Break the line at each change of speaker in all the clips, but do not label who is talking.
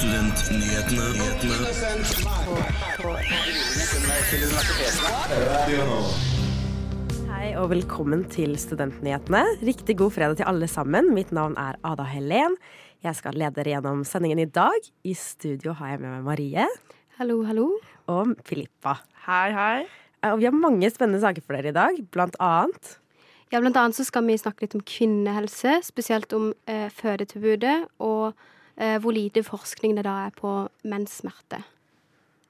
Studentnyhetene.
Hei og velkommen til Studentnyhetene. Riktig god fredag til alle sammen. Mitt navn er Ada Helen. Jeg skal lede dere gjennom sendingen i dag. I studio har jeg med meg Marie
Hallo, hallo.
og Filippa.
Hei, hei.
Eh, Og vi har mange spennende saker for dere i dag. Blant annet
Ja, blant annet så skal vi snakke litt om kvinnehelse, spesielt om eh, fødetilbudet, og hvor lite forskning det da er på menns smerte.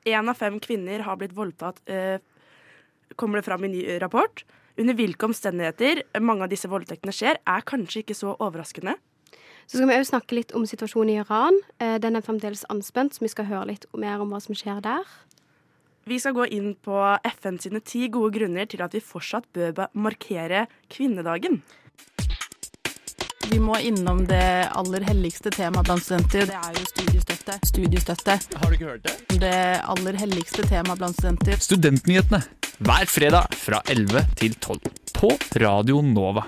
Én av fem kvinner har blitt voldtatt, eh, kommer det fram i ny rapport. Under hvilke omstendigheter mange av disse voldtektene skjer, er kanskje ikke så overraskende.
Så skal vi òg snakke litt om situasjonen i Iran. Eh, den er fremdeles anspent, så vi skal høre litt mer om hva som skjer der.
Vi skal gå inn på FN sine ti gode grunner til at vi fortsatt bør markere kvinnedagen.
Vi må innom det aller helligste temaet blant studenter. Det er jo studiestøtte. Studiestøtte.
Har du ikke hørt det?
Det aller helligste temaet blant studenter.
Studentnyhetene hver fredag fra 11 til 12 på Radio Nova.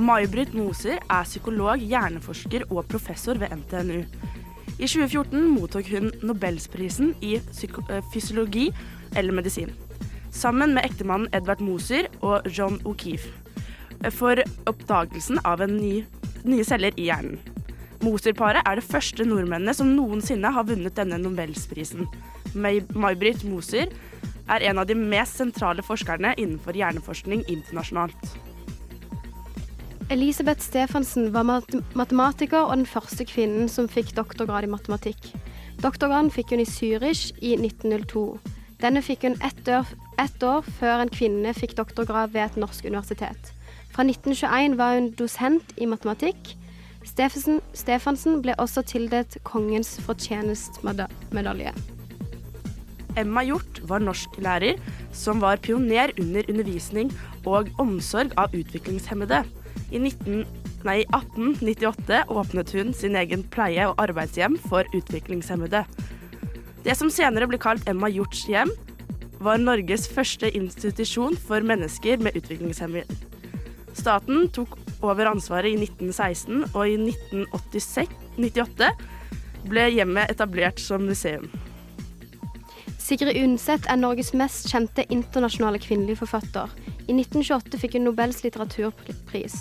May-Britt Moser er psykolog, hjerneforsker og professor ved NTNU. I 2014 mottok hun Nobelsprisen i eh, fysiologi eller medisin. Sammen med ektemannen Edvard Moser og John O'Keefe. eh, For oppdagelsen av en ny, nye celler i hjernen. Moser-paret er det første nordmennene som noensinne har vunnet denne Nobelsprisen. May- May-Britt Moser er en av de mest sentrale forskerne innenfor hjerneforskning internasjonalt.
Elisabeth Stefansen var mat matematiker og den første kvinnen som fikk doktorgrad i matematikk. Doktorgraden fikk hun i Zürich i 1902. Denne fikk hun ett år, ett år før en kvinne fikk doktorgrad ved et norsk universitet. Fra 1921 var hun dosent i matematikk. Stefansen, Stefansen ble også tildelt Kongens fortjenestmedalje.
Emma Hjort var norsklærer som var pioner under undervisning og omsorg av utviklingshemmede. I 19, nei, 1898 åpnet hun sin egen pleie- og arbeidshjem for utviklingshemmede. Det som senere ble kalt Emma Hjorts hjem, var Norges første institusjon for mennesker med utviklingshemming. Staten tok over ansvaret i 1916, og i 1998 ble hjemmet etablert som museum.
Sigrid Undset er Norges mest kjente internasjonale kvinnelige forfatter. I 1928 fikk hun Nobels litteraturpris.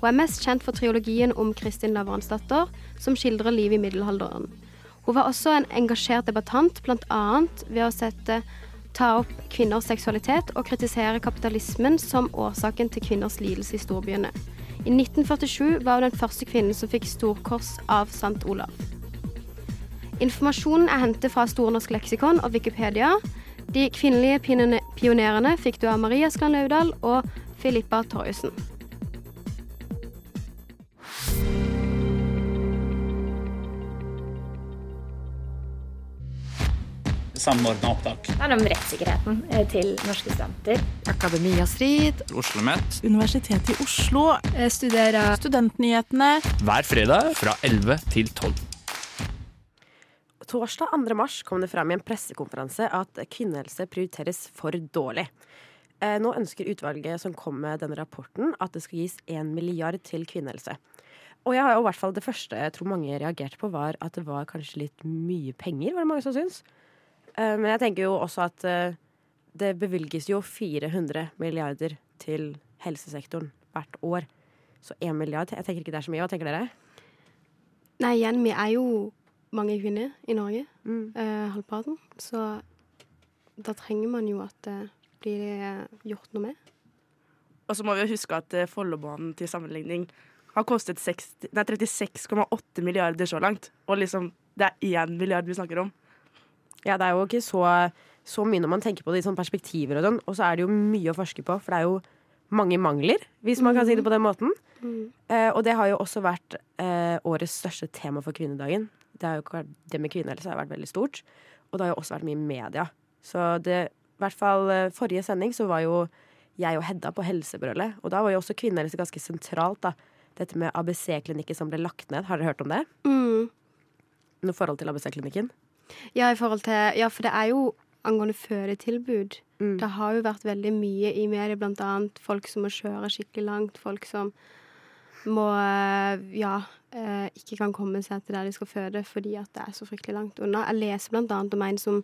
Hun er mest kjent for triologien om Kristin Lavransdatter, som skildrer livet i middelalderen. Hun var også en engasjert debattant, bl.a. ved å sette, ta opp kvinners seksualitet og kritisere kapitalismen som årsaken til kvinners lidelse i storbyene. I 1947 var hun den første kvinnen som fikk storkors av St. Olav. Informasjonen er hentet fra Store norsk leksikon og Wikipedia. De kvinnelige pionerene fikk du av Maria Skland Laudal og Filippa Torjussen.
samordna opptak.
Det er om rettssikkerheten eh, til norske studenter.
Akademia Strid.
Oslo Met
Universitetet i Oslo.
Jeg Studerer
Studentnyhetene.
hver fredag fra 11 til 12.
torsdag 2. mars kom det fram i en pressekonferanse at kvinnehelse prioriteres for dårlig. Eh, Nå ønsker utvalget som kom med denne rapporten at det skal gis 1 milliard til kvinnehelse. Og jeg har jo hvert fall det første jeg tror mange reagerte på, var at det var kanskje litt mye penger, var det mange som syns. Eh, Men jeg tenker jo også at eh, det bevilges jo 400 milliarder til helsesektoren hvert år. Så 1 milliard, jeg tenker ikke det er så mye. Hva tenker dere?
Nei, igjen, vi er jo mange kvinner i Norge.
Mm.
Eh, halvparten. Så da trenger man jo at det blir eh, gjort noe med.
Og så må vi jo huske at eh, Follobanen til sammenligning har kostet 36,8 milliarder så langt. Og liksom, det er 1 milliard vi snakker om.
Ja, det er jo ikke så, så mye når man tenker på det i sånne perspektiver og sånn. Og så er det jo mye å forske på, for det er jo mange mangler, hvis man kan si det på den måten. Eh, og det har jo også vært eh, årets største tema for kvinnedagen. Det, har jo ikke vært, det med kvinnehelse har vært veldig stort. Og det har jo også vært mye i media. Så det, i hvert fall eh, forrige sending så var jo jeg og Hedda på Helsebrølet. Og da var jo også kvinnehelse ganske sentralt. da. Dette med ABC-klinikken som ble lagt ned. Har dere hørt om det?
Mm.
Noe forhold til ABC-klinikken?
Ja, Ja, for det er jo angående fødetilbud.
Mm.
Det har jo vært veldig mye i media, blant annet folk som må kjøre skikkelig langt, folk som må eh, ja, eh, ikke kan komme seg til der de skal føde fordi at det er så fryktelig langt unna. Jeg leser annet om en som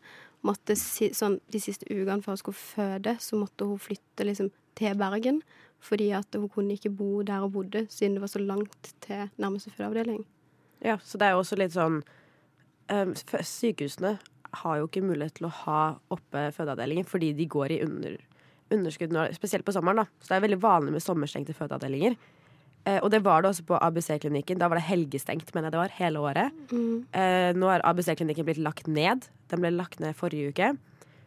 måtte sånn, de siste ukene før hun skulle føde, så måtte hun flytte liksom til Bergen fordi at hun kunne ikke bo der hun bodde, siden det var så langt til nærmeste fødeavdeling.
Ja, så det er jo også litt sånn um, Sykehusene har jo ikke mulighet til å ha oppe fødeavdelingen fordi de går i under, underskudd, spesielt på sommeren. da. Så det er veldig vanlig med sommerstengte fødeavdelinger. Eh, og det var det også på ABC-klinikken. Da var det helgestengt, mener jeg det var, hele året. Eh, nå har ABC-klinikken blitt lagt ned. Den ble lagt ned forrige uke.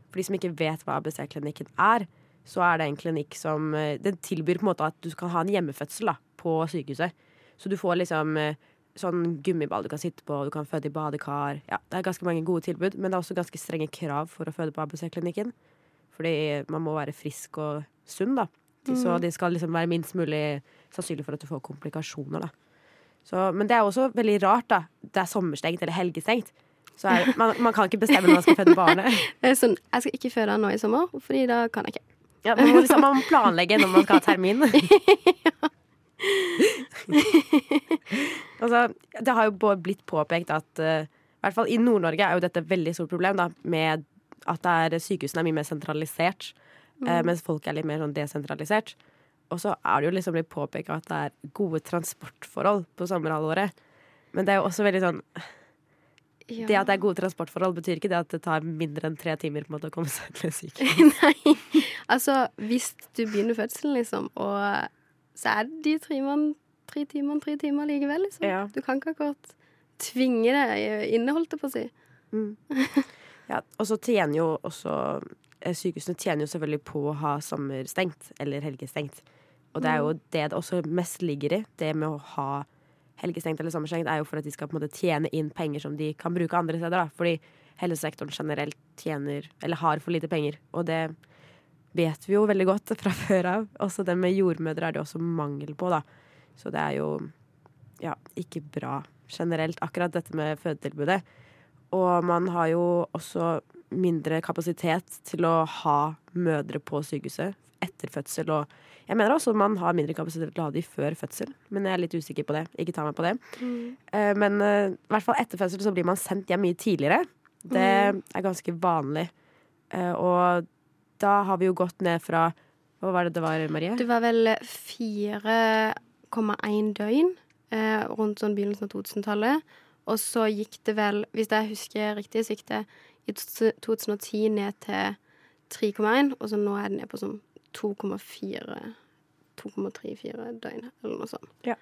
For de som ikke vet hva ABC-klinikken er, så er det en klinikk som eh, Den tilbyr på en måte at du kan ha en hjemmefødsel da, på sykehuset. Så du får liksom sånn gummiball du kan sitte på, du kan føde i badekar. Ja, det er ganske mange gode tilbud, men det er også ganske strenge krav for å føde på ABC-klinikken. Fordi man må være frisk og sunn, da. Så det skal liksom være minst mulig sannsynlig for at du får komplikasjoner. Så, men det er også veldig rart, da. Det er sommerstengt eller helgestengt. Så er, man, man kan ikke bestemme når man skal føde barnet.
Det er sånn, jeg skal ikke føde nå i sommer, fordi da kan jeg ikke.
Ja, man, må liksom, man må planlegge når man skal ha termin. altså, det har jo blitt påpekt at uh, i hvert fall i Nord-Norge er jo dette et veldig stort problem, da, med at det sykehusene er mye mer sentralisert, eh, mens folk er litt mer sånn desentralisert. Og så er det jo liksom blitt påpeka at det er gode transportforhold på sommerhalvåret. Men det er jo også veldig sånn
Ja.
Det at det er gode transportforhold, betyr ikke det at det tar mindre enn tre timer på en måte å komme seg til sykehus.
Nei. Altså, hvis du begynner fødselen, liksom, og så er det de tre timene, tre timer, tre timer likevel, liksom.
Ja.
Du kan ikke akkurat tvinge det inne, holdt jeg på å si.
Ja, og så tjener jo også eh, Sykehusene tjener jo selvfølgelig på å ha sommerstengt eller helgestengt. Og det er jo det det også mest ligger i. Det med å ha helgestengt eller sommerstengt er jo for at de skal på en måte tjene inn penger som de kan bruke andre steder. da. Fordi helsesektoren generelt tjener, eller har for lite penger. Og det vet vi jo veldig godt fra før av. Også det med jordmødre er det også mangel på, da. Så det er jo ja, ikke bra generelt, akkurat dette med fødetilbudet. Og man har jo også mindre kapasitet til å ha mødre på sykehuset etter fødsel. Og jeg mener også man har mindre kapasitet til å ha de før fødsel, men jeg er litt usikker på det. Ikke ta meg på det. Mm. Men eh, i hvert fall etter fødsel så blir man sendt hjem mye tidligere. Det er ganske vanlig. Eh, Og da har vi jo gått ned fra Hva var det det var, Marie?
Det var vel 4,1 døgn eh, rundt sånn begynnelsen av 2000-tallet. Og så gikk det vel, hvis jeg husker riktig, så gikk det i 2010 ned til 3,1, og så nå er det ned på sånn 2,4 2,34 døgn, eller noe sånt.
Ja.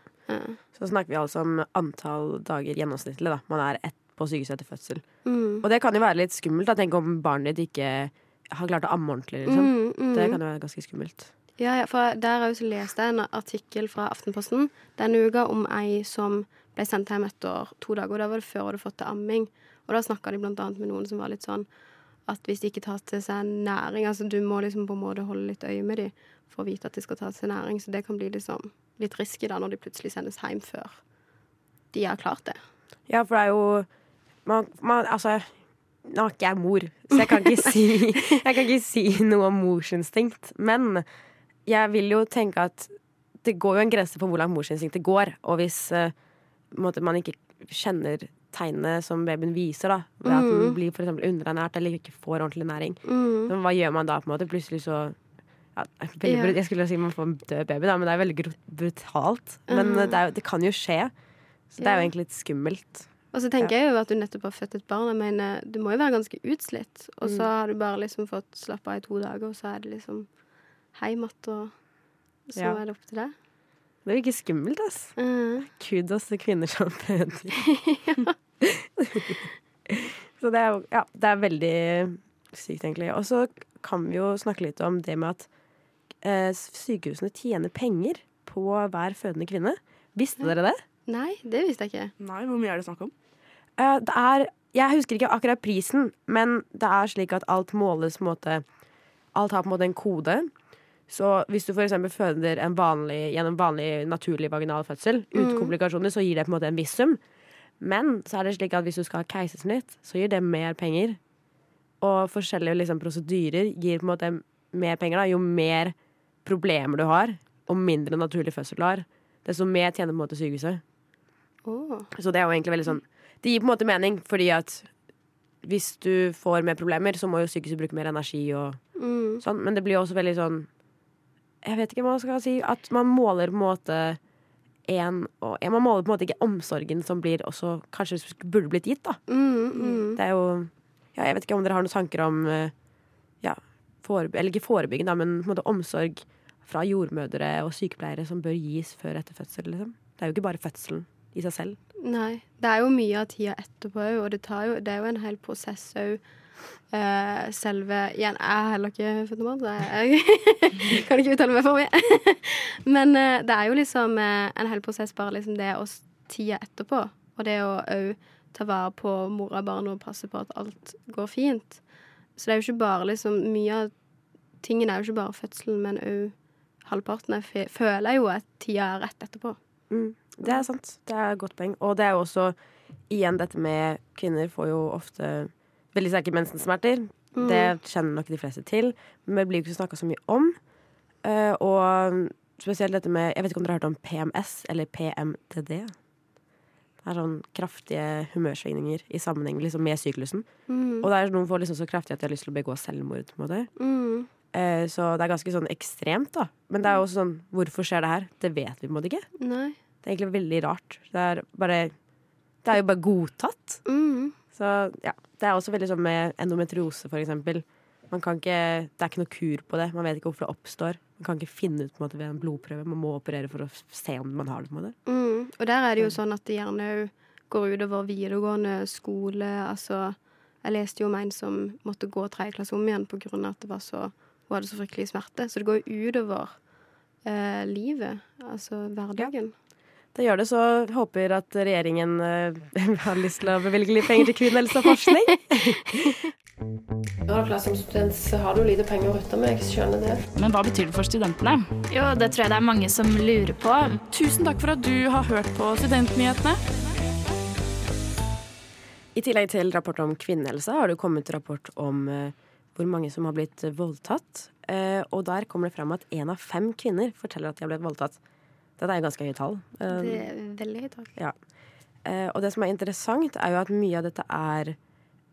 Så snakker vi altså om antall dager gjennomsnittlig. da Man er ett på sykehuset etter fødsel.
Mm.
Og det kan jo være litt skummelt. Tenk om barnet ditt ikke har klart å amme ordentlig. Liksom.
Mm, mm.
Det kan jo være ganske skummelt.
Ja, ja, for der har jeg også lest en artikkel fra Aftenposten denne uka om ei som ble sendt hjem etter to dager. og Da var det før hun hadde fått til amming. Og da snakka de blant annet med noen som var litt sånn at hvis de ikke tar til seg næring Altså du må liksom på en måte holde litt øye med dem for å vite at de skal ta til seg næring. Så det kan bli liksom litt risky da når de plutselig sendes hjem før de har klart det.
Ja, for det er jo man, man, Altså, nå er ikke jeg mor, så jeg kan ikke si, jeg kan ikke si noe om morsinstinkt. Men jeg vil jo tenke at det går jo en grense for hvor langt morsinstinktet går. Og hvis måte, man ikke kjenner tegnene som babyen viser, da, ved at den blir for underernært eller ikke får ordentlig næring,
Mm.
men hva gjør man da? på en måte? Plutselig så ja, veldig, Jeg skulle si man får en død baby, da, men det er veldig brutalt. Men
Mhm.
det, er, det kan jo skje. Så det er jo egentlig litt skummelt.
Og så tenker jeg jo at du nettopp har født et barn. Jeg mener, du må jo være ganske utslitt. Og så har du bare liksom fått slappe av i to dager, og så er det liksom hjem igjen, og så
Ja.
er det opp til deg.
Det virker skummelt, ass.
Mm.
Kudos til kvinner som føder. så det er Ja, det er veldig sykt, egentlig. Og så kan vi jo snakke litt om det med at eh, sykehusene tjener penger på hver fødende kvinne. Visste dere det?
Nei, det visste jeg ikke.
Nei, hvor mye er det snakk om?
Eh, det er Jeg husker ikke akkurat prisen, men det er slik at alt måles på en måte Alt har på en måte en kode. Så hvis du f.eks. føder en vanlig, gjennom vanlig naturlig vaginal fødsel uten komplikasjoner, så gir det på en måte en viss sum. Men så er det slik at hvis du skal ha keisersnitt, så gir det mer penger. og forskjellige liksom, prosedyrer gir på en måte mer penger. Da. Jo mer problemer du har, og mindre naturlig fødsel du har, desto mer tjener på en måte sykehuset.
Oh.
Så det er jo egentlig veldig sånn Det gir på en måte mening, fordi at hvis du får mer problemer, så må jo sykehuset bruke mer energi og
Mm.
sånn. Men det blir jo også veldig sånn Jeg vet ikke hva man skal si. At man måler på en måte en, og, ja, Man måler på en måte ikke omsorgen som blir også kanskje burde blitt gitt, da.
Mm, mm.
Det er jo ja, Jeg vet ikke om dere har noen tanker om eh, ja, foreby Eller ikke forebygging, da, men på en måte omsorg fra jordmødre og sykepleiere som bør gis før etter fødsel. Liksom. Det er jo ikke bare fødselen i seg selv.
Nei. Det er jo mye av tida etterpå òg, og det, tar jo, det er jo en hel prosess òg. Eh, selve Igjen, jeg er heller ikke født noen så jeg kan ikke uttale meg for mye. Men eh, det er jo liksom eh, en hel prosess, bare liksom det å tida etterpå. Og det å òg ta vare på mora og barnet og passe på at alt går fint. Så det er jo ikke bare liksom Mye av tingene er jo ikke bare fødselen, men òg halvparten. Jeg føler jo at tida er rett etterpå.
Mm, det er sant. Det er et godt poeng. Og det er jo også igjen dette med kvinner får jo ofte veldig sterke mensensmerter.
Mm.
Det kjenner nok de fleste til, men det blir jo ikke snakka så mye om. Uh, og spesielt dette med Jeg vet ikke om dere har hørt om PMS eller PMTD? Det er sånn kraftige humørsvingninger i sammenheng liksom, med syklusen.
Mm.
Og det er noen får liksom så kraftig at de har lyst til å begå selvmord. på en måte.
Mm.
Eh, så det er ganske sånn ekstremt, da. Men det er jo også sånn Hvorfor skjer det her? Det vet vi på en måte ikke.
Nei.
Det er egentlig veldig rart. Det er bare Det er jo bare godtatt.
Mm.
Så ja. Det er også veldig sånn med endometriose, for eksempel. Man kan ikke, det er ikke noe kur på det. Man vet ikke hvorfor det oppstår. Man kan ikke finne ut på en måte, ved en blodprøve. Man må operere for å se om man har det. på en måte.
Mm. Og der er det jo sånn at det gjerne òg går utover videregående skole. Altså, jeg leste jo om en som måtte gå tredje klasse om igjen av at det var så, hun hadde så fryktelig smerte. Så det går jo utover eh, livet, altså hverdagen.
Det gjør det, så håper at regjeringen eh, har lyst til å bevilge litt penger til kvinnehelse og forskning.
Som student, så har du lite penger å rutte med. Jeg skjønner det.
Men hva betyr det for studentene?
Jo, det tror jeg det er mange som lurer på.
Tusen takk for at du har hørt på Studentnyhetene.
I tillegg til rapport om kvinnehelse har det kommet rapport om eh, hvor mange som har blitt voldtatt. Eh, og der kommer det fram at én av fem kvinner forteller at de har blitt voldtatt. Dette er jo ganske høye tall.
Det er veldig høyt tall.
Ja. Eh, og det som er interessant, er jo at mye av dette er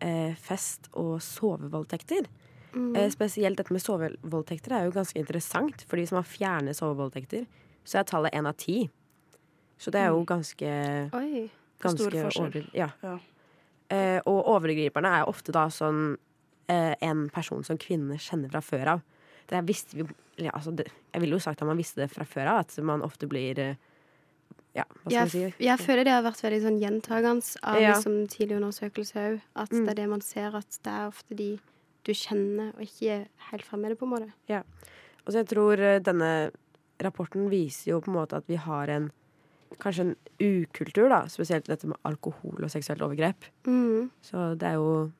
eh, fest- og sovevoldtekter.
Mm.
Eh, spesielt dette med sovevoldtekter er jo ganske interessant. For de som har fjernet sovevoldtekter, så er tallet én av ti. Så det er jo ganske,
Oi.
ganske
Stor forskjell.
over, ja.
Ja.
Og overgriperne er ofte da sånn en person som kvinner kjenner fra før av. Det visste vi ja, altså det, Jeg ville jo sagt at man visste det fra før av, at man ofte blir eh, Ja, hva skal
Jeg,
si?
jeg føler det har vært veldig sånn gjentagende av
Ja.
liksom, tidlig undersøkelse òg. At
Mm.
det er det man ser, at det er ofte de du kjenner, og ikke er helt fremmede, på en måte.
Og så jeg tror eh, denne rapporten viser jo på en måte at vi har en Kanskje en ukultur, da, spesielt dette med alkohol og seksuelt overgrep.
Mm.
Så det er jo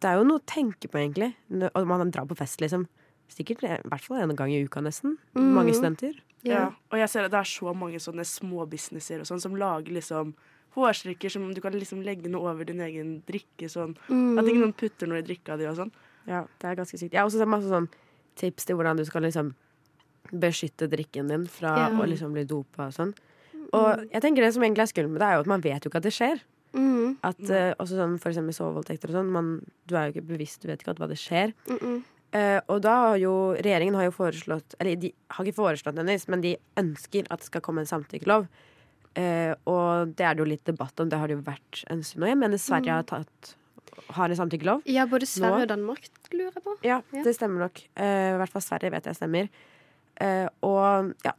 Det er jo noe å tenke på, egentlig. Og man drar på fest, liksom. Sikkert i hvert fall en gang i uka, nesten.
Mm.
Mange studenter.
Ja. Og jeg ser at det er så mange sånne småbusinesser og sånn som lager liksom hårstrikker som du kan liksom legge noe over din egen drikke. Sånn.
Mm.
At ikke noen putter noe i drikka di og sånn.
Ja, det er ganske sykt. Jeg har også sett masse sånn tips til hvordan du skal liksom beskytte drikken din fra
yeah.
å liksom bli dopa og sånn. Og jeg tenker det som egentlig er skummelt med det, er jo at man vet jo ikke at det skjer.
Mm.
At uh, også sånn for eksempel sovevoldtekter og sånn, man, du er jo ikke bevisst, du vet ikke at hva det skjer.
Mm -mm.
Eh, og da har jo regjeringen har jo foreslått Eller de har ikke foreslått nødvendigvis, men de ønsker at det skal komme en samtykkelov. Uh, og det er det jo litt debatt om, det har det jo vært en stund Og Jeg mener Sverige har tatt har en samtykkelov.
Ja, både Sverige
Nå-
og Danmark, lurer jeg på.
Ja,
Ja.
det stemmer nok. Eh, I hvert fall Sverige vet jeg stemmer. Og ja,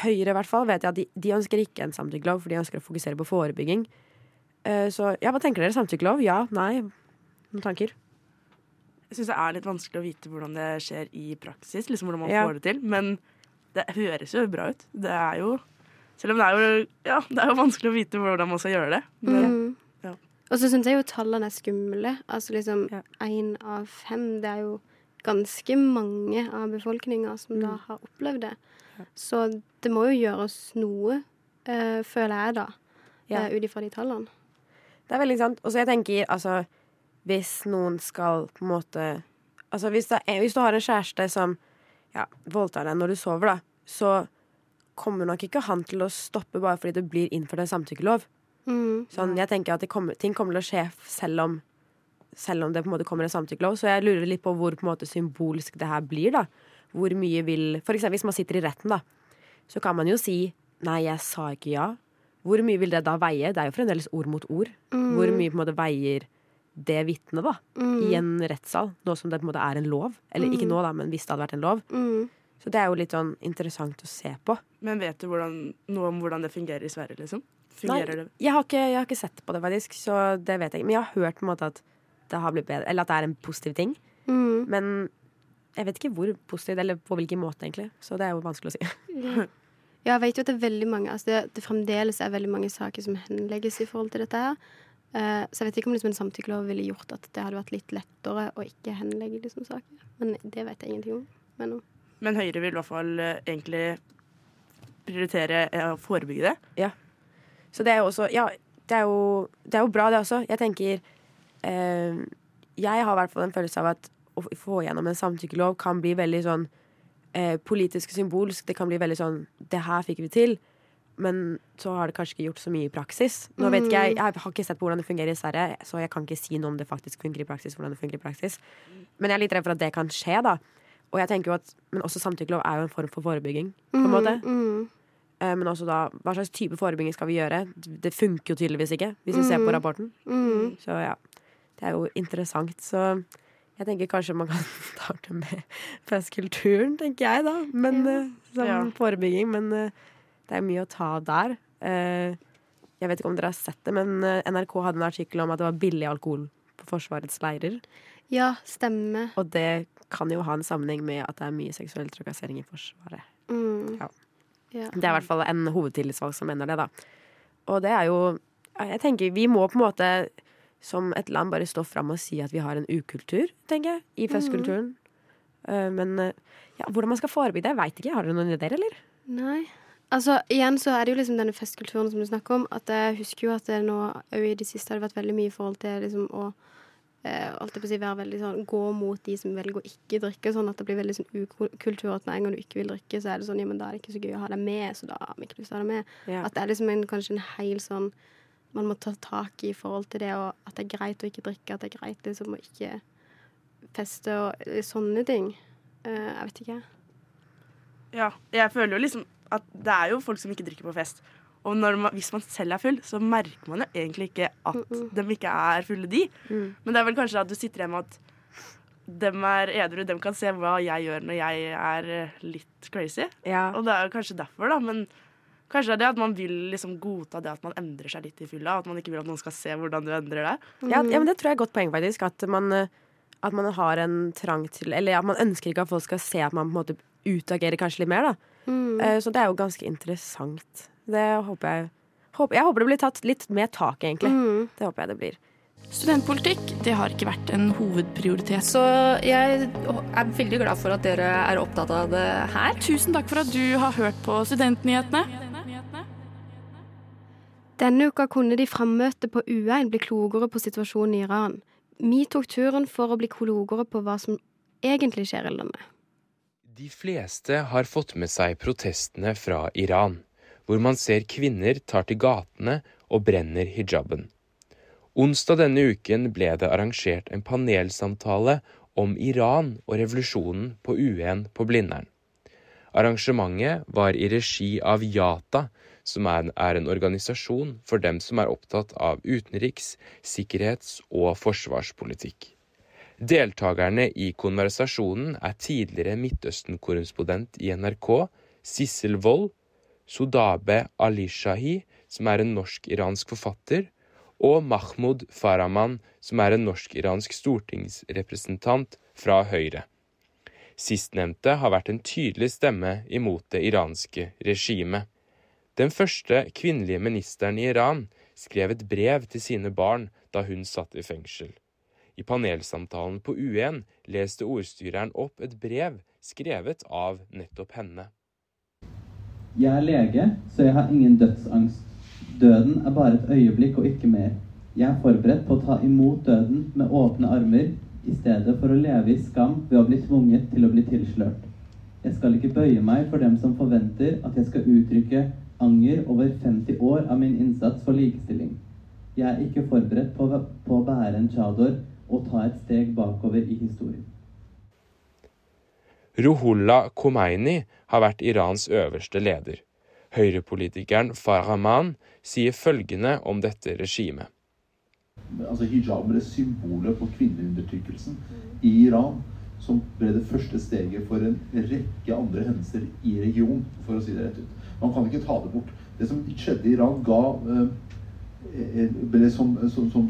Høyre i hvert fall vet jeg at de, de ønsker ikke en samtykkelov, for de ønsker å fokusere på forebygging. Så ja, hva tenker dere? Samtykkelov? Ja? Nei? Noen tanker?
Jeg syns det er litt vanskelig å vite hvordan det skjer i praksis. Liksom hvordan man
Ja.
får det til. Men det høres jo bra ut. Det er jo Selv om det er jo, ja, det er jo vanskelig å vite hvordan man skal gjøre det. Men
Mm.
ja.
Og så syns jeg jo tallene er skumle. Altså liksom
Ja.
én av fem. Det er jo ganske mange av befolkninga som da har opplevd det. Så det må jo gjøres noe, øh, føler jeg da,
Ja.
eh, ut ifra de tallene.
Det er veldig sant. Og så jeg tenker, altså hvis noen skal på en måte Altså hvis, er, hvis du har en kjæreste som ja, voldtar deg når du sover, da, så kommer nok ikke han til å stoppe bare fordi det blir innført en samtykkelov.
Mm.
Sånn, jeg tenker at det kommer, ting kommer til å skje selv om, selv om det på en måte kommer en samtykkelov. Så jeg lurer litt på hvor på en måte, symbolsk det her blir. da Hvor mye vil For eksempel hvis man sitter i retten, da, så kan man jo si 'nei, jeg sa ikke ja'. Hvor mye vil det da veie? Det er jo fremdeles ord mot ord.
Mm.
Hvor mye på en måte veier det vitnet da i en rettssal, nå som det på en måte er en lov? Eller ikke nå, da, men hvis det hadde vært en lov.
Mm.
Så det er jo litt sånn interessant å se på.
Men vet du hvordan, noe om hvordan det fungerer i Sverige, liksom? Fungerer det?
Jeg har, ikke, jeg har ikke sett på det, faktisk, så det vet jeg ikke. Men jeg har hørt på en måte at det har blitt bedre, eller at det er en positiv ting.
Mm.
Men jeg vet ikke hvor positivt, eller på hvilken måte, egentlig. Så det er jo vanskelig å si.
Ja, jeg vet jo at det er veldig mange altså det, det fremdeles er veldig mange saker som henlegges i forhold til dette her. Eh, så jeg vet ikke om liksom en samtykkelov ville gjort at det hadde vært litt lettere å ikke henlegge liksom, saker. Men det vet jeg ingenting om. Men,
Men Høyre vil i hvert fall eh, egentlig prioritere eh, å forebygge det.
Så det er jo også Ja, det er jo, det er jo bra, det også. Jeg tenker eh, Jeg har i hvert fall en følelse av at å få gjennom en samtykkelov kan bli veldig sånn eh, politisk symbolsk. Det kan bli veldig sånn Det her fikk vi til. Men så har det kanskje ikke gjort så mye i praksis. Nå vet ikke Jeg jeg har ikke sett på hvordan det fungerer i Sverige, så jeg kan ikke si noe om det faktisk fungerer i praksis. hvordan det fungerer i praksis Men jeg er litt redd for at det kan skje, da. Og jeg tenker jo at Men også samtykkelov er jo en form for forebygging, på en måte.
mm,
Eh, Men også da, hva slags type forebygging skal vi gjøre? Det funker jo tydeligvis ikke, hvis vi ser på rapporten.
mm.
Så ja, det er jo interessant. Så jeg tenker kanskje man kan starte med festkulturen, tenker jeg da. Men
Ja.
eh, som
Ja.
forebygging. Men eh, det er mye å ta av der. Eh, jeg vet ikke om dere har sett det, men eh, NRK hadde en artikkel om at det var billig alkohol på Forsvarets leirer.
Ja, stemmer.
Og det kan jo ha en sammenheng med at det er mye seksuell trakassering i Forsvaret.
Mm.
Ja.
Ja.
Det er i hvert fall en hovedtillitsvalgt som mener det, da. Og det er jo Jeg tenker vi må på en måte som et land bare stå fram og si at vi har en ukultur, tenker jeg, i festkulturen. Eh, Men ja, hvordan man skal forebygge det, veit ikke. Har dere noen ideer, eller?
Nei. Altså, igjen så er det jo liksom denne festkulturen som du snakker om. At jeg husker jo at det nå òg i det siste har det vært veldig mye i forhold til liksom å eh, alt på å si, være veldig sånn, gå mot de som velger å ikke drikke. Sånn at det blir veldig sånn ukultur at med en gang du ikke vil drikke, så er det sånn ja, men da er det ikke så gøy å ha deg med, så da har vi ikke lyst til å ha deg med.
Ja.
At det er liksom en, kanskje en hel sånn man må ta tak i i forhold til det, og at det er greit å ikke drikke, at det er greit liksom å ikke feste og sånne ting. Uh, jeg vet ikke.
Ja, jeg føler jo liksom at det er jo folk som ikke drikker på fest. Og når man, hvis man selv er full, så merker man jo egentlig ikke at de ikke er fulle, de.
Mm.
Men det er vel kanskje at du sitter hjemme og at dem er edru, dem kan se hva jeg gjør når jeg er eh, litt crazy.
Ja.
Og det er kanskje derfor, da. Men kanskje det er det at man vil liksom godta det at man endrer seg litt i fylla. At man ikke vil at noen skal se hvordan du endrer deg.
Ja, ja, men det tror jeg er et godt poeng, faktisk. At man, eh, at man har en trang til Eller at man ønsker ikke at folk skal se at man på en måte utagerer kanskje litt mer, da.
Mm.
Eh, Så det er jo ganske interessant. Det håper jeg håper, Jeg håper det blir tatt litt mer tak, egentlig.
Mm.
Det håper jeg det blir.
Studentpolitikk det har ikke vært en hovedprioritet.
Så jeg er veldig glad for at dere er opptatt av det her.
Tusen takk for at du har hørt på Studentnyhetene.
Denne uka kunne de frammøtte på UiN bli klokere på situasjonen i Iran. Vi tok turen for å bli klokere på hva som egentlig skjer i landet.
De fleste har fått med seg protestene fra Iran, hvor man ser kvinner tar til gatene og brenner hijaben. Onsdag denne uken ble det arrangert en panelsamtale om Iran og revolusjonen på UN på Blindern. Arrangementet var i regi av Yata, som er en organisasjon for dem som er opptatt av utenriks-, sikkerhets- og forsvarspolitikk. Deltakerne i konversasjonen er tidligere Midtøsten-korrespondent i NRK, Sissel Wold, Sodabe Alishahi, som er en norsk-iransk forfatter, og Mahmoud Farahman, som er en norsk-iransk stortingsrepresentant fra Høyre. Sistnevnte har vært en tydelig stemme imot det iranske regimet. Den første kvinnelige ministeren i Iran skrev et brev til sine barn da hun satt i fengsel. I panelsamtalen på UN leste ordstyreren opp et brev skrevet av nettopp henne.
Jeg er lege, så jeg har ingen dødsangst. Døden er bare et øyeblikk og ikke mer. Jeg er forberedt på å ta imot døden med åpne armer i stedet for å leve i skam ved å bli tvunget til å bli tilslørt. Jeg skal ikke bøye meg for dem som forventer at jeg skal uttrykke anger over 50 år av min innsats for likestilling. Jeg er ikke forberedt på å bære en chador og ta et steg bakover i historien.
Ruhollah Khomeini har vært Irans øverste leder. Høyrepolitikeren Farahman sier følgende om dette regimet.
Altså Hijab ble symbolet på kvinneundertrykkelsen i Iran, som ble det første steget for en rekke andre hendelser i regionen, for å si det rett ut. Man kan ikke ta det bort. Det som skjedde i Iran, ga, eh, ble som, som, som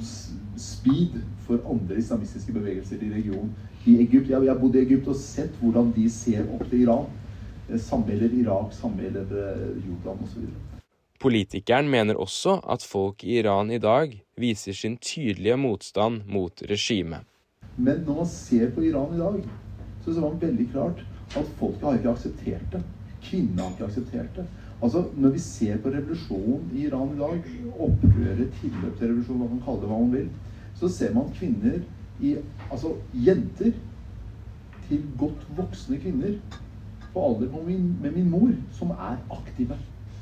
speed for andre islamistiske bevegelser i regionen. I Egypt, jeg har bodd i Egypt og sett hvordan de ser opp til Iran. Eh, samme gjelder Irak, samme gjelder eh, Jordan osv.
Politikeren mener også at folk i Iran i dag viser sin tydelige motstand mot regimet.
Men når man ser på Iran i dag, så ser man veldig klart at folket har ikke akseptert det. Kvinnene har ikke akseptert det. Altså, Når vi ser på revolusjonen i Iran i dag, opprøret, tilløp til revolusjon, hva man kaller det hva man vil, så ser man kvinner i Altså jenter til godt voksne kvinner på alder med min, med min mor, som er aktive.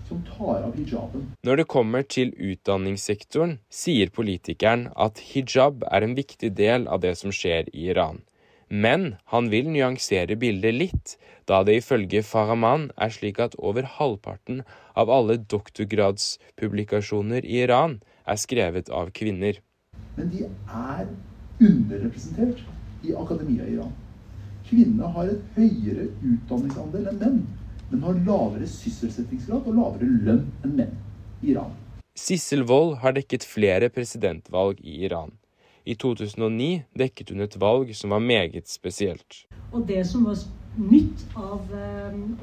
Som tar av hijaben.
Når det kommer til utdanningssektoren, sier politikeren at hijab er en viktig del av det som skjer i Iran. Men han vil nyansere bildet litt, da det ifølge Farahman er slik at over halvparten av alle doktorgradspublikasjoner i Iran er skrevet av kvinner.
Men de er underrepresentert i akademia i Iran. Kvinnene har et høyere utdanningsandel enn menn, men har lavere sysselsettingsgrad og lavere lønn enn menn i Iran.
Sissel Wold har dekket flere presidentvalg i Iran. I 2009 dekket hun et valg som var meget spesielt.
Og det som var nytt av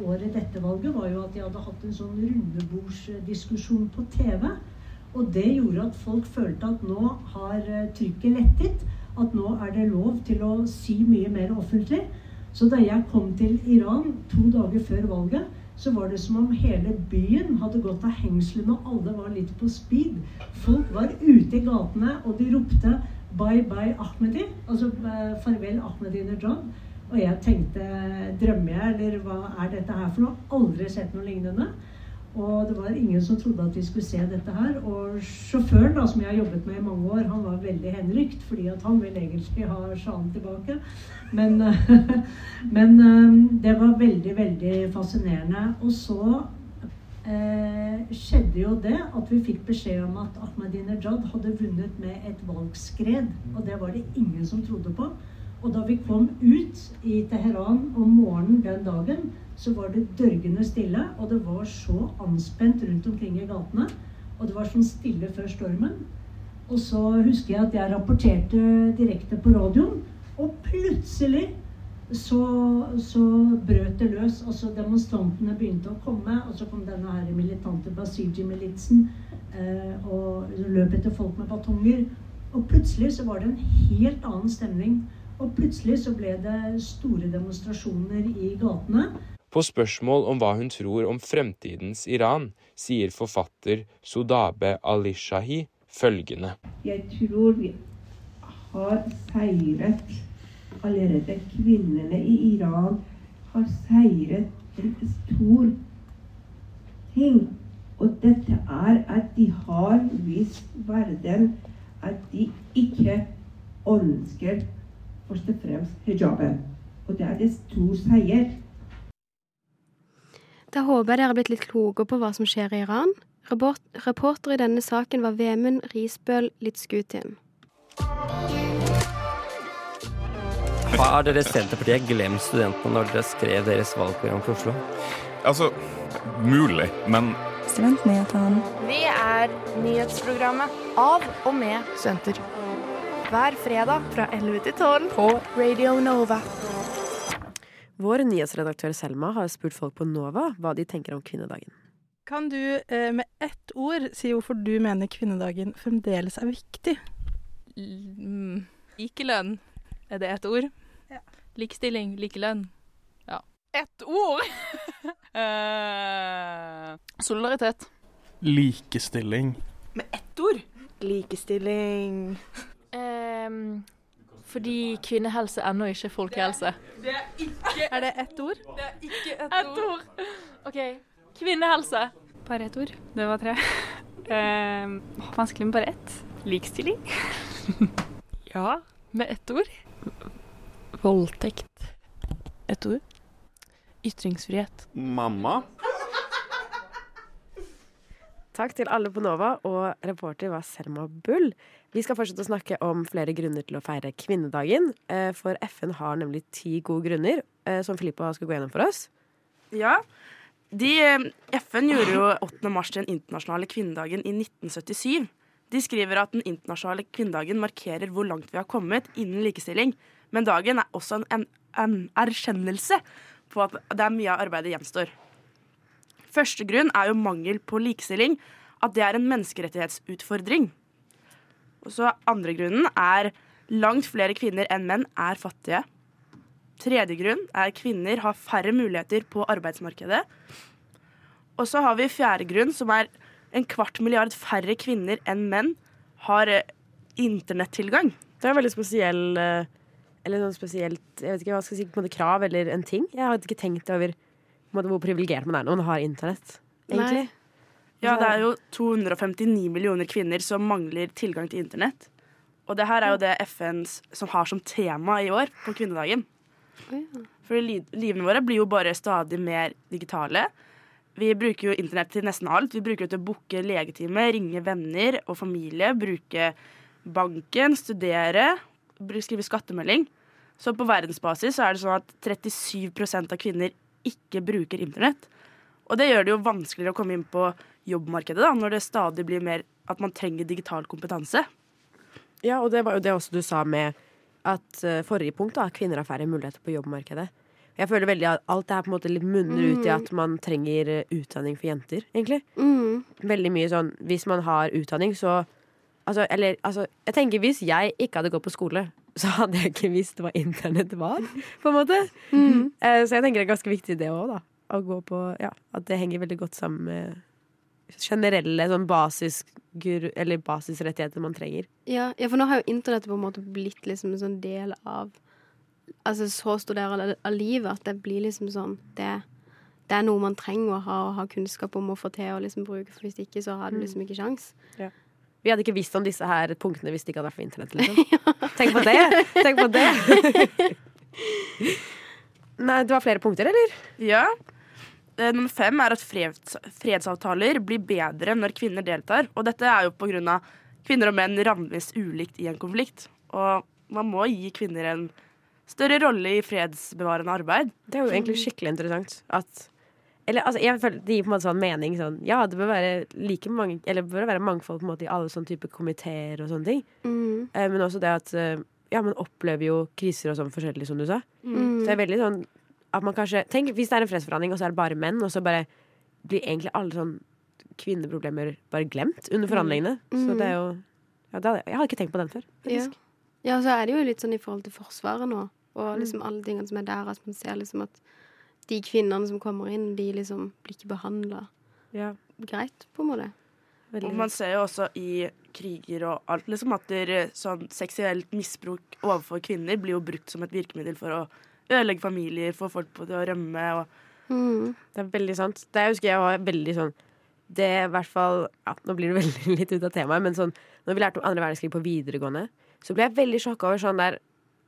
året dette valget, var jo at de hadde hatt en sånn rundebordsdiskusjon på TV. Og det gjorde at folk følte at nå har trykket lettet. At nå er det lov til å si mye mer offentlig. Så da jeg kom til Iran to dager før valget, så var det som om hele byen hadde gått av hengslene, og alle var litt på speed. Folk var ute i gatene, og de ropte 'Bye bye Ahmedi', altså farvel Ahmedinejad'. Og jeg tenkte drømmer jeg, eller hva er dette her for noe? Aldri sett noe lignende. Og det var ingen som trodde at vi skulle se dette her. Og sjåføren, da, som jeg har jobbet med i mange år, han var veldig henrykt, fordi at han ville egentlig ha sjalen tilbake. Men, men, det var veldig, veldig fascinerende. Og så eh, skjedde jo det at vi fikk beskjed om at Ahmadinejad hadde vunnet med et valgskred. Og det var det ingen som trodde på. Og da vi kom ut i Teheran om morgenen den dagen, så var det dørgende stille. Og det var så anspent rundt omkring i gatene. Og det var sånn stille før stormen. Og så husker jeg at jeg rapporterte direkte på radioen. Og plutselig så, så brøt det løs. Altså Demonstrantene begynte å komme. Og så kom denne her militante Basiji-militsen eh, og løp etter folk med batonger. Og plutselig så var det en helt annen stemning. Og plutselig så ble det store demonstrasjoner i gatene.
På spørsmål om hva hun tror om fremtidens Iran, sier forfatter Sodabe Alishahi følgende.
Jeg tror vi har seiret allerede. Kvinnene i Iran har seiret en stor ting. Og dette er at de har vist verden at de ikke ønsker først og fremst hijaben. Og det er det stor seier.
Da håper jeg dere har blitt litt klokere på hva som skjer i Iran. Reporter i denne saken var Vemund Risbøl Litzgutin.
Har dere Senterpartiet glemt studentene når dere skrev deres valgprogram for Oslo?
Altså, mulig, men
Studentnyhetene.
Vi er nyhetsprogrammet av og med studenter. Hver fredag fra 11 til 12 på Radio Nova.
Vår nyhetsredaktør Selma har spurt folk på Nova hva de tenker om kvinnedagen.
Kan du eh, med ett ord si hvorfor du mener kvinnedagen fremdeles er viktig?
Mm, likelønn, er det ett ord?
Ja.
Likestilling, likelønn. Ja. Ett ord! uh, solidaritet.
Likestilling.
Med ett ord? Likestilling.
Ehm, fordi kvinnehelse ennå ikke er folkehelse.
Det er ikke
Er det ett ord?
Det er ikke ett
Et ord. OK. Kvinnehelse.
Bare ett ord. Det var tre. Um, vanskelig med bare ett. Likestilling.
Ja, med ett ord.
Voldtekt. Ett ord. Ytringsfrihet.
Mamma?
Takk til alle på Nova, og reporter var Selma Bull. Vi skal fortsette å snakke om flere grunner til å feire kvinnedagen. eh, For FN har nemlig ti gode grunner, eh, som Filippa skal gå gjennom for oss.
Ja. De, eh, FN gjorde jo 8. mars til den internasjonale kvinnedagen i 1977. De skriver at den internasjonale kvinnedagen markerer hvor langt vi har kommet innen likestilling. Men dagen er også en, en, en erkjennelse på at det er mye av arbeidet gjenstår. Første grunn er jo mangel på likestilling. At det er en menneskerettighetsutfordring. Og så Andre grunnen er langt flere kvinner enn menn er fattige. Tredje grunn er kvinner har færre muligheter på arbeidsmarkedet. Og så har vi fjerde grunn, som er en kvart milliard færre kvinner enn menn har eh, internettilgang.
Det er veldig spesiell eh, Eller noe spesielt Jeg vet ikke hva jeg skal si, på en måte krav eller en ting. Jeg har ikke tenkt over en måte, hvor privilegert man er når man har internett, egentlig.
Ja, det er jo 259 millioner kvinner som mangler tilgang til internett. Og det her er jo det FN som har som tema i år på kvinnedagen. For li livene våre blir jo bare stadig mer digitale. Vi bruker jo internett til nesten alt. Vi bruker det til å booke legetime, ringe venner og familie, bruke banken, studere, skrive skattemelding. Så på verdensbasis så er det sånn at 37% av kvinner ikke bruker internett. Og det gjør det jo vanskeligere å komme inn på jobbmarkedet da, når det stadig blir mer at man trenger digital kompetanse.
Ja, og det var jo det også du sa med at uh, forrige punkt, da, kvinner har færre muligheter på jobbmarkedet. Jeg føler veldig at alt det her på en måte litt munner ut i
Mm.
at man trenger eh, utdanning for jenter, egentlig.
Mm.
Veldig mye sånn Hvis man har utdanning, så Altså, eller altså Jeg tenker hvis jeg ikke hadde gått på skole, så hadde jeg ikke visst hva internett var, på en måte.
Mm.
Uh, Så jeg tenker det er ganske viktig det òg, da. På Ja, at det henger veldig godt sammen med generelle sånn basis, eller basisrettigheter man trenger.
Ja, ja, for nå har jo internettet på en måte blitt liksom en sånn del av Altså så stor del av, av livet at det blir liksom sånn det, det er noe man trenger å ha, og ha kunnskap om å få til å liksom bruke, for hvis ikke så har du liksom ikke sjans.
Vi hadde ikke visst om disse her punktene hvis det ikke hadde vært for internett. Liksom. Tenk på det! Tenk på det! Nei, det var flere punkter, eller?
Ja. Eh, Nummer fem er at freds, fredsavtaler blir bedre når kvinner deltar. Og dette er jo av kvinner og menn rammes ulikt i en konflikt. Og man må gi kvinner en større rolle i fredsbevarende arbeid.
Det er jo egentlig skikkelig interessant at eller, altså, jeg føler Det gir på en måte sånn mening sånn Ja, det bør være like mange Eller bør være mangfold på en måte i alle sånne type komiteer og sånne ting.
Mm.
Eh, men også det at eh, Ja, man opplever jo kriser og sånn forskjellig, som du sa.
Mm.
Så det er veldig sånn at man kanskje Tenk hvis det er en fredsforhandling, og så er det bare menn, og så bare blir egentlig alle sånn kvinneproblemer bare glemt under forhandlingene. Så
Mm.
det er jo ja, det hadde, Jeg hadde ikke tenkt på den før.
Ja.
faktisk.
ja, så er det jo litt sånn i forhold til Forsvaret nå,
Mm.
og liksom alle tingene som er der, at man ser liksom at de kvinnene som kommer inn, de liksom blir ikke behandla
Ja.
greit, på en måte.
Og man ser jo også i kriger og alt liksom at der, sånn seksuelt misbruk overfor kvinner blir jo brukt som et virkemiddel for å ødelegge familier, få folk på til å rømme og
Mm.
Det er veldig sant. Det husker jeg var veldig sånn Det i hvert fall ja, Nå blir det veldig litt ut av temaet, men sånn når vi lærte om andre verdenskrig på videregående, så ble jeg veldig sjokka over sånn der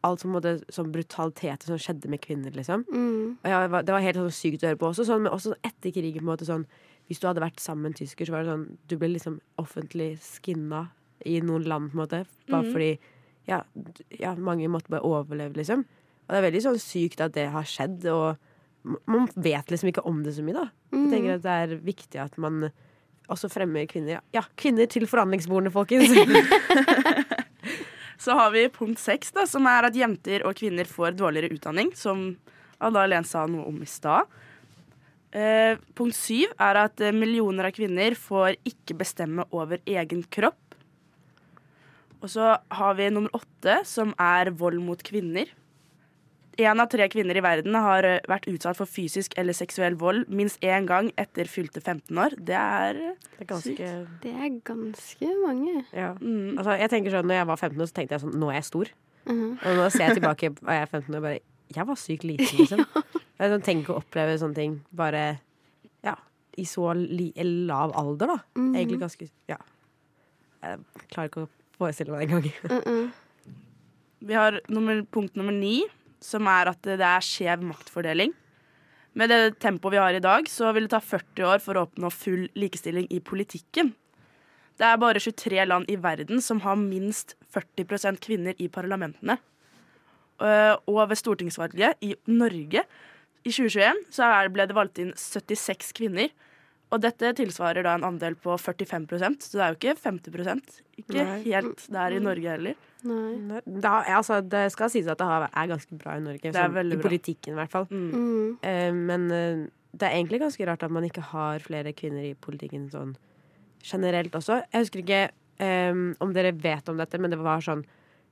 alt som måtte, sånn brutalitet som skjedde med kvinner, liksom.
Mm.
Og jeg, det var helt sånn sykt å høre på også, sånn, men også etter krigen, på en måte sånn Hvis du hadde vært sammen med en tysker, så var det sånn Du ble liksom offentlig skinna i noen land, på en måte. Bare
mm.
fordi ja, ja, mange måtte bare overleve, liksom. Og det er veldig sånn sykt at det har skjedd, og man vet liksom ikke om det så mye, da. Jeg
Mhm.
tenker at det er viktig at man også fremmer kvinner. Ja, kvinner til forhandlingsbordene, folkens!
Så har vi punkt seks, da, som er at jenter og kvinner får dårligere utdanning, som Ada Helen sa noe om i stad. Eh, punkt syv er at millioner av kvinner får ikke bestemme over egen kropp. Og så har vi nummer åtte, som er vold mot kvinner. Én av tre kvinner i verden har eh, vært utsatt for fysisk eller seksuell vold minst én gang etter fylte 15 år. Det er,
Det er ganske
Det er ganske mange.
ja.
Mm.
altså, Jeg tenker sånn, når jeg var 15 år, så tenkte jeg sånn Nå er jeg stor.
Mhm.
Og nå ser jeg tilbake og jeg er 15 år og bare Jeg var sykt liten, liksom. Jeg sånn, tenk å oppleve sånne ting bare ja, i så li lav alder, da.
Mhm.
Egentlig ganske Ja. Jeg klarer ikke å forestille meg det engang.
Vi har nummer, punkt nummer ni, som er at det er skjev maktfordeling. Med det tempoet vi har i dag, så vil det ta 40 år for å oppnå full likestilling i politikken. Det er bare 23 land i verden som har minst 40% kvinner i parlamentene. Eh, Og ved stortingsvalget i Norge i 2021 så ble det valgt inn 76 kvinner. Og dette tilsvarer da en andel på 45% så det er jo ikke 50 Ikke helt der i Norge heller.
Nei. Da, ja, altså, det skal sies at det har- er ganske bra i Norge.
Det er
sånn, I politikken, i hvert fall.
Mm.
Uh, men uh, det er egentlig ganske rart at man ikke har flere kvinner i politikken sånn generelt også. Jeg husker ikke um, om dere vet om dette, men det var sånn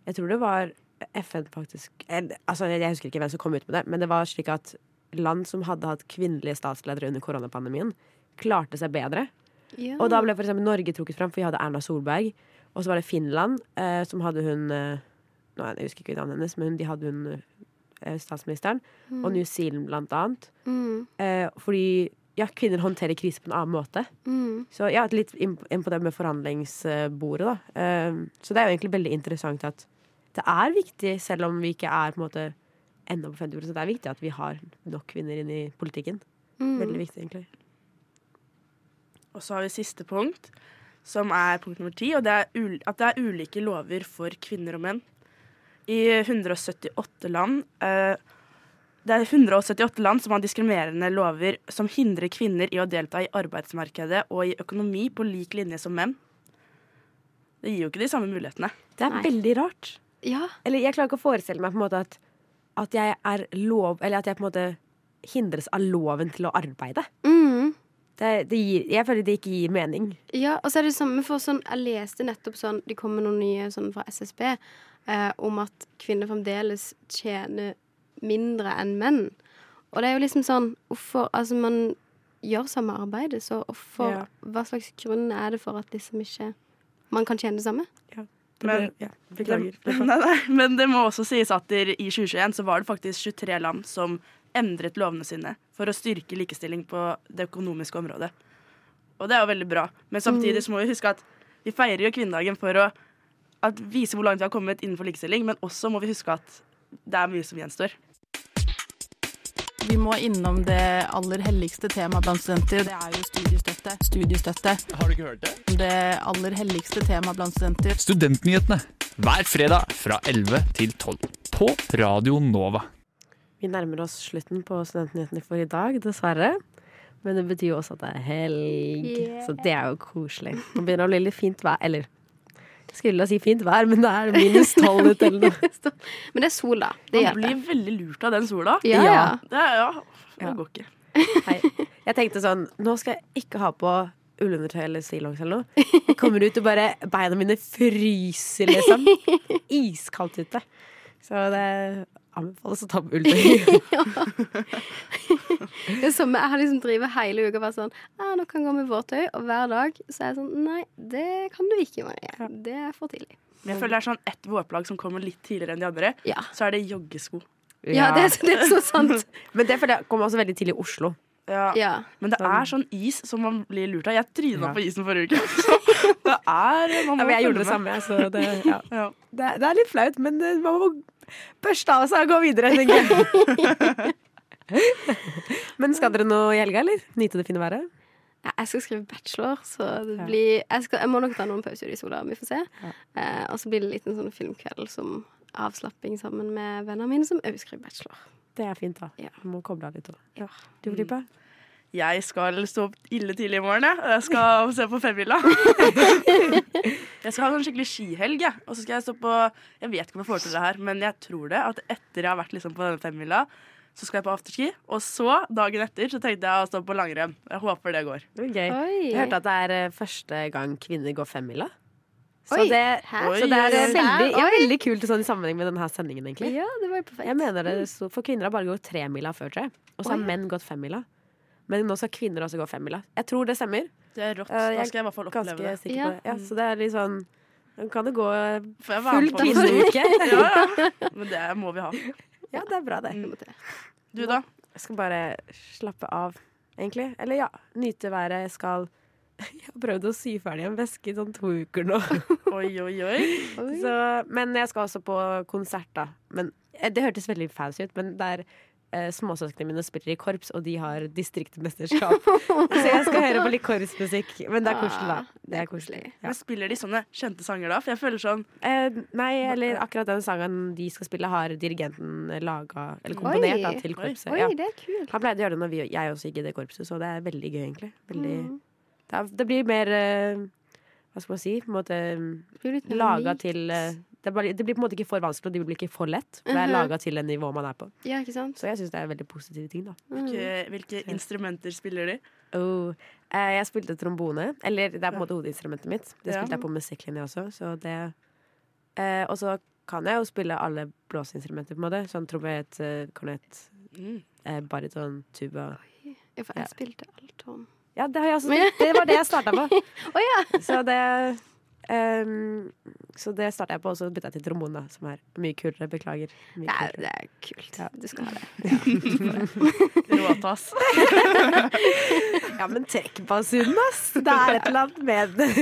Jeg tror det var FN faktisk eller, altså, Jeg husker ikke hvem som kom ut med det, men det var slik at land som hadde hatt kvinnelige statsledere under koronapandemien, klarte seg bedre.
Ja.
Og da ble for eksempel Norge trukket fram, for vi hadde Erna Solberg. Og så var det Finland, eh, som hadde hun eh, nå, Jeg husker ikke navnet hennes, men de hadde hun eh, statsministeren.
Mm.
Og New Zealand, blant annet.
Mm.
Eh, fordi ja, kvinner håndterer krise på en annen måte.
Mm.
Så ja, litt inn inn på det med forhandlingsbordet, da. Eh, så det er jo egentlig veldig interessant at det er viktig, selv om vi ikke er på en måte ennå på 50 Det er viktig at vi har nok kvinner inn i politikken.
Mm.
Veldig viktig, egentlig.
Og så har vi siste punkt, som er punkt nummer ti, og det er at det er ulike lover for kvinner og menn. I 178 land eh, Det er 178 land som har diskriminerende lover som hindrer kvinner i å delta i arbeidsmarkedet og i økonomi på lik linje som menn. Det gir jo ikke de samme mulighetene.
Det er veldig rart.
Ja.
Eller jeg klarer ikke å forestille meg på en måte at, at jeg er lov Eller at jeg på en måte hindres av loven til å arbeide.
Mm.
Det, det gir, jeg føler det ikke gir mening.
Ja, og så er det samme for sånn Jeg leste nettopp sånn Det kommer noen nye sånn fra SSB eh, om at kvinner fremdeles tjener mindre enn menn. Og det er jo liksom sånn Hvorfor Altså, man gjør samme arbeidet, så hvorfor
Ja.
Hva slags grunn er det for at liksom ikke man kan tjene det samme?
Men,
ja,
det, nei, nei, men det må også sies at i 2021 så var det faktisk 23 land som endret lovene sine for å styrke likestilling på det økonomiske området. Og det er jo veldig bra. Men samtidig så må vi huske at vi feirer jo kvinnedagen for å at vise hvor langt vi har kommet innenfor likestilling, men også må vi huske at det er mye som gjenstår.
Vi må innom det aller helligste temaet blant studenter. Det er jo studiestøtte. Studiestøtte.
Har du ikke hørt det?
Det aller helligste temaet blant studenter.
Studentnyhetene hver fredag fra 11 til 12 på Radio Nova.
Vi nærmer oss slutten på Studentnyhetene for i dag, dessverre. Men det betyr jo også at det er helg,
Yeah.
så det er jo koselig. Nå begynner det å bli litt fint vær. Eller jeg skulle si fint vær, men det er minus tolv ute eller noe.
Men det er sol, da. Det
Man
hjelper.
blir veldig lurt av den sola.
Ja, ja.
Det, er, ja, det
Ja.
går ikke.
Nei, jeg tenkte sånn Nå skal jeg ikke ha på ullundertøy eller stillongs eller noe. Jeg kommer ut og bare Beina mine fryser, liksom. Iskaldt ute. Så det anbefales å ta på ulltøy.
Det er som jeg har liksom drevet hele uka og vært sånn ah, 'Nå kan jeg gå med våttøy.' Og hver dag så er jeg sånn Nei, det kan du ikke, Marie. Det er for tidlig.
Men jeg føler det er sånn ett vårplagg som kommer litt tidligere enn de andre. Så er det joggesko.
Ja, det er- det er så sant.
Men det det kommer også veldig tidlig i Oslo.
Ja.
Ja.
Men det er sånn is som man blir lurt av. Jeg tryna
Ja.
på isen forrige uke. Så det er man må
Ja, men jeg gjorde det samme, så det, ja.
Ja.
det, er- det er litt flaut, men man må børste av seg og gå videre, tenker jeg. men skal dere noe i helga, eller? Nyte det fine været?
Ja, Jeg skal skrive bachelor, så det blir jeg, skal, jeg må nok ta noen pauser i sola. Vi får se. Eh, og så blir det en sånn filmkveld som avslapping sammen med vennene mine som òg skriver bachelor.
Det er fint, da.
Ja.
Du må koble av litt òg.
Ja.
Du, Filippa?
Jeg skal stå opp ille tidlig i morgen. jeg. Jeg skal se på femmila. jeg skal ha en skikkelig skihelg. jeg. Og så skal jeg stå på Jeg vet ikke om jeg får til det her, men jeg tror det. At etter jeg har vært liksom på denne femmila, så skal jeg på afterski. Og så, dagen etter, så tenkte jeg å stå på langrenn. Jeg håper det går.
Oi.
Jeg hørte at det er eh, første gang kvinner går femmila. Så
Oi,
det, så det er veldig, ja, veldig kult sånn, i sammenheng med denne sendingen, egentlig.
Ja, det var jo perfekt.
Jeg mener det så, For kvinner har bare gått tremila før, tror jeg. Og så har menn gått femmila. Men nå skal kvinner også gå femmila. Jeg tror det stemmer.
Det er rått.
Eh,
Da skal jeg i hvert fall oppleve det.
Ja.
det. Ja, så det er litt sånn Nå kan det gå full kvinneuke.
ja, ja. Men det må vi ha.
Ja, det er bra, det.
Du, da?
Jeg skal bare slappe av, egentlig. Eller ja, nyte været. Jeg skal Jeg har prøvd å sy ferdig en veske i sånn to uker nå.
Oi, oi, oi.
Så, men jeg skal også på konsert, da. Men, eh, det hørtes veldig fancy ut, men det er eh, småsøsknene mine spiller i korps, og de har distriktmesterskap. Så jeg skal høre på litt korpsmusikk. Men det er koselig, da. Det er koselig. Ja.
Men Spiller de sånne kjente sanger da? For jeg føler sånn
Eh, nei, eller akkurat den sangen de skal spille, har dirigenten laga Eller komponert da, til korpset.
Oi,
ja.
det er kult.
Han pleide å gjøre det når vi, jeg også gikk i det korpset, så det er veldig gøy, egentlig. Veldig,
Mm.
det, er, det blir mer eh, Hva skal man si? På en måte laga til eh, det, er bare, det blir på en måte ikke for vanskelig, og det blir ikke for lett. For det er
Mhm.
laga til det nivået man er på.
Ja, ikke sant?
Så jeg syns det er veldig positive ting, da.
hvilke, hvilke instrumenter spiller de?
Oh, eh, jeg spilte trombone. Eller det er på en måte hovedinstrumentet mitt. Det
Ja.
spilte jeg på musikklinja også. Så det, eh, og så kan jeg jo spille alle blåseinstrumenter, på en måte. Sånn trompet, eh, kornett,
Mm.
eh, bariton, tuba.
Ja, for jeg spilte althorn.
Ja, det har jeg også spilt. Det var det jeg starta på.
oh, ja!
Så det ehm, Så det starta jeg på, og så bytta jeg til trombone, som er mye kulere. Beklager. Mye
Det er,
kulere.
det er kult.
Ja.
Du skal ha det.
Råtass.
Ja, men trekk basunen, ass! Det er et eller annet med det.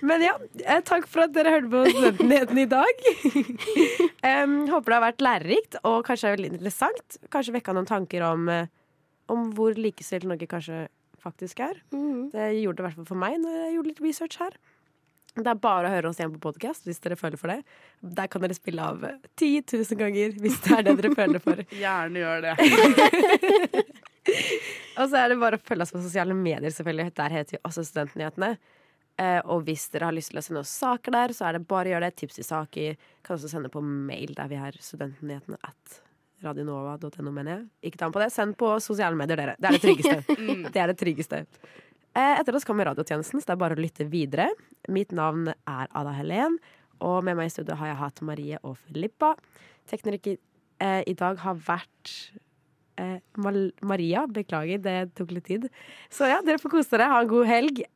Men ja, eh, takk for at dere hørte på Studentnyheten i dag. Um, håper det har vært lærerikt og kanskje veldig interessant. Kanskje vekka noen tanker om, eh, om hvor likestilt Norge kanskje faktisk er. Det gjorde det i hvert fall for meg når jeg gjorde litt research her. Det er bare å høre oss igjen på podkast hvis dere føler for det. Der kan dere spille av eh, 10 000 ganger hvis det er det dere føler for.
Gjerne gjør det.
Og så er det bare å følge oss på sosiale medier, selvfølgelig. Der heter vi også Studentnyhetene. Eh, og hvis dere har lyst til å sende oss saker der, så er det bare å gjøre det. Tips til saker. Kan også sende på mail der vi er studentnyhetene at radionova.no, mener jeg. Ikke ta med på det. Send på sosiale medier, dere. Det er det tryggeste.
Mm.
det er det tryggeste. Eh, etter oss kommer radiotjenesten, så det er bare å lytte videre. Mitt navn er Ada Helen, og med meg i studio har jeg hatt Marie og Filippa. Tekniker eh, i dag har vært eh, Mal Maria. Beklager, det tok litt tid. Så ja, dere får kose dere. Ha en god helg.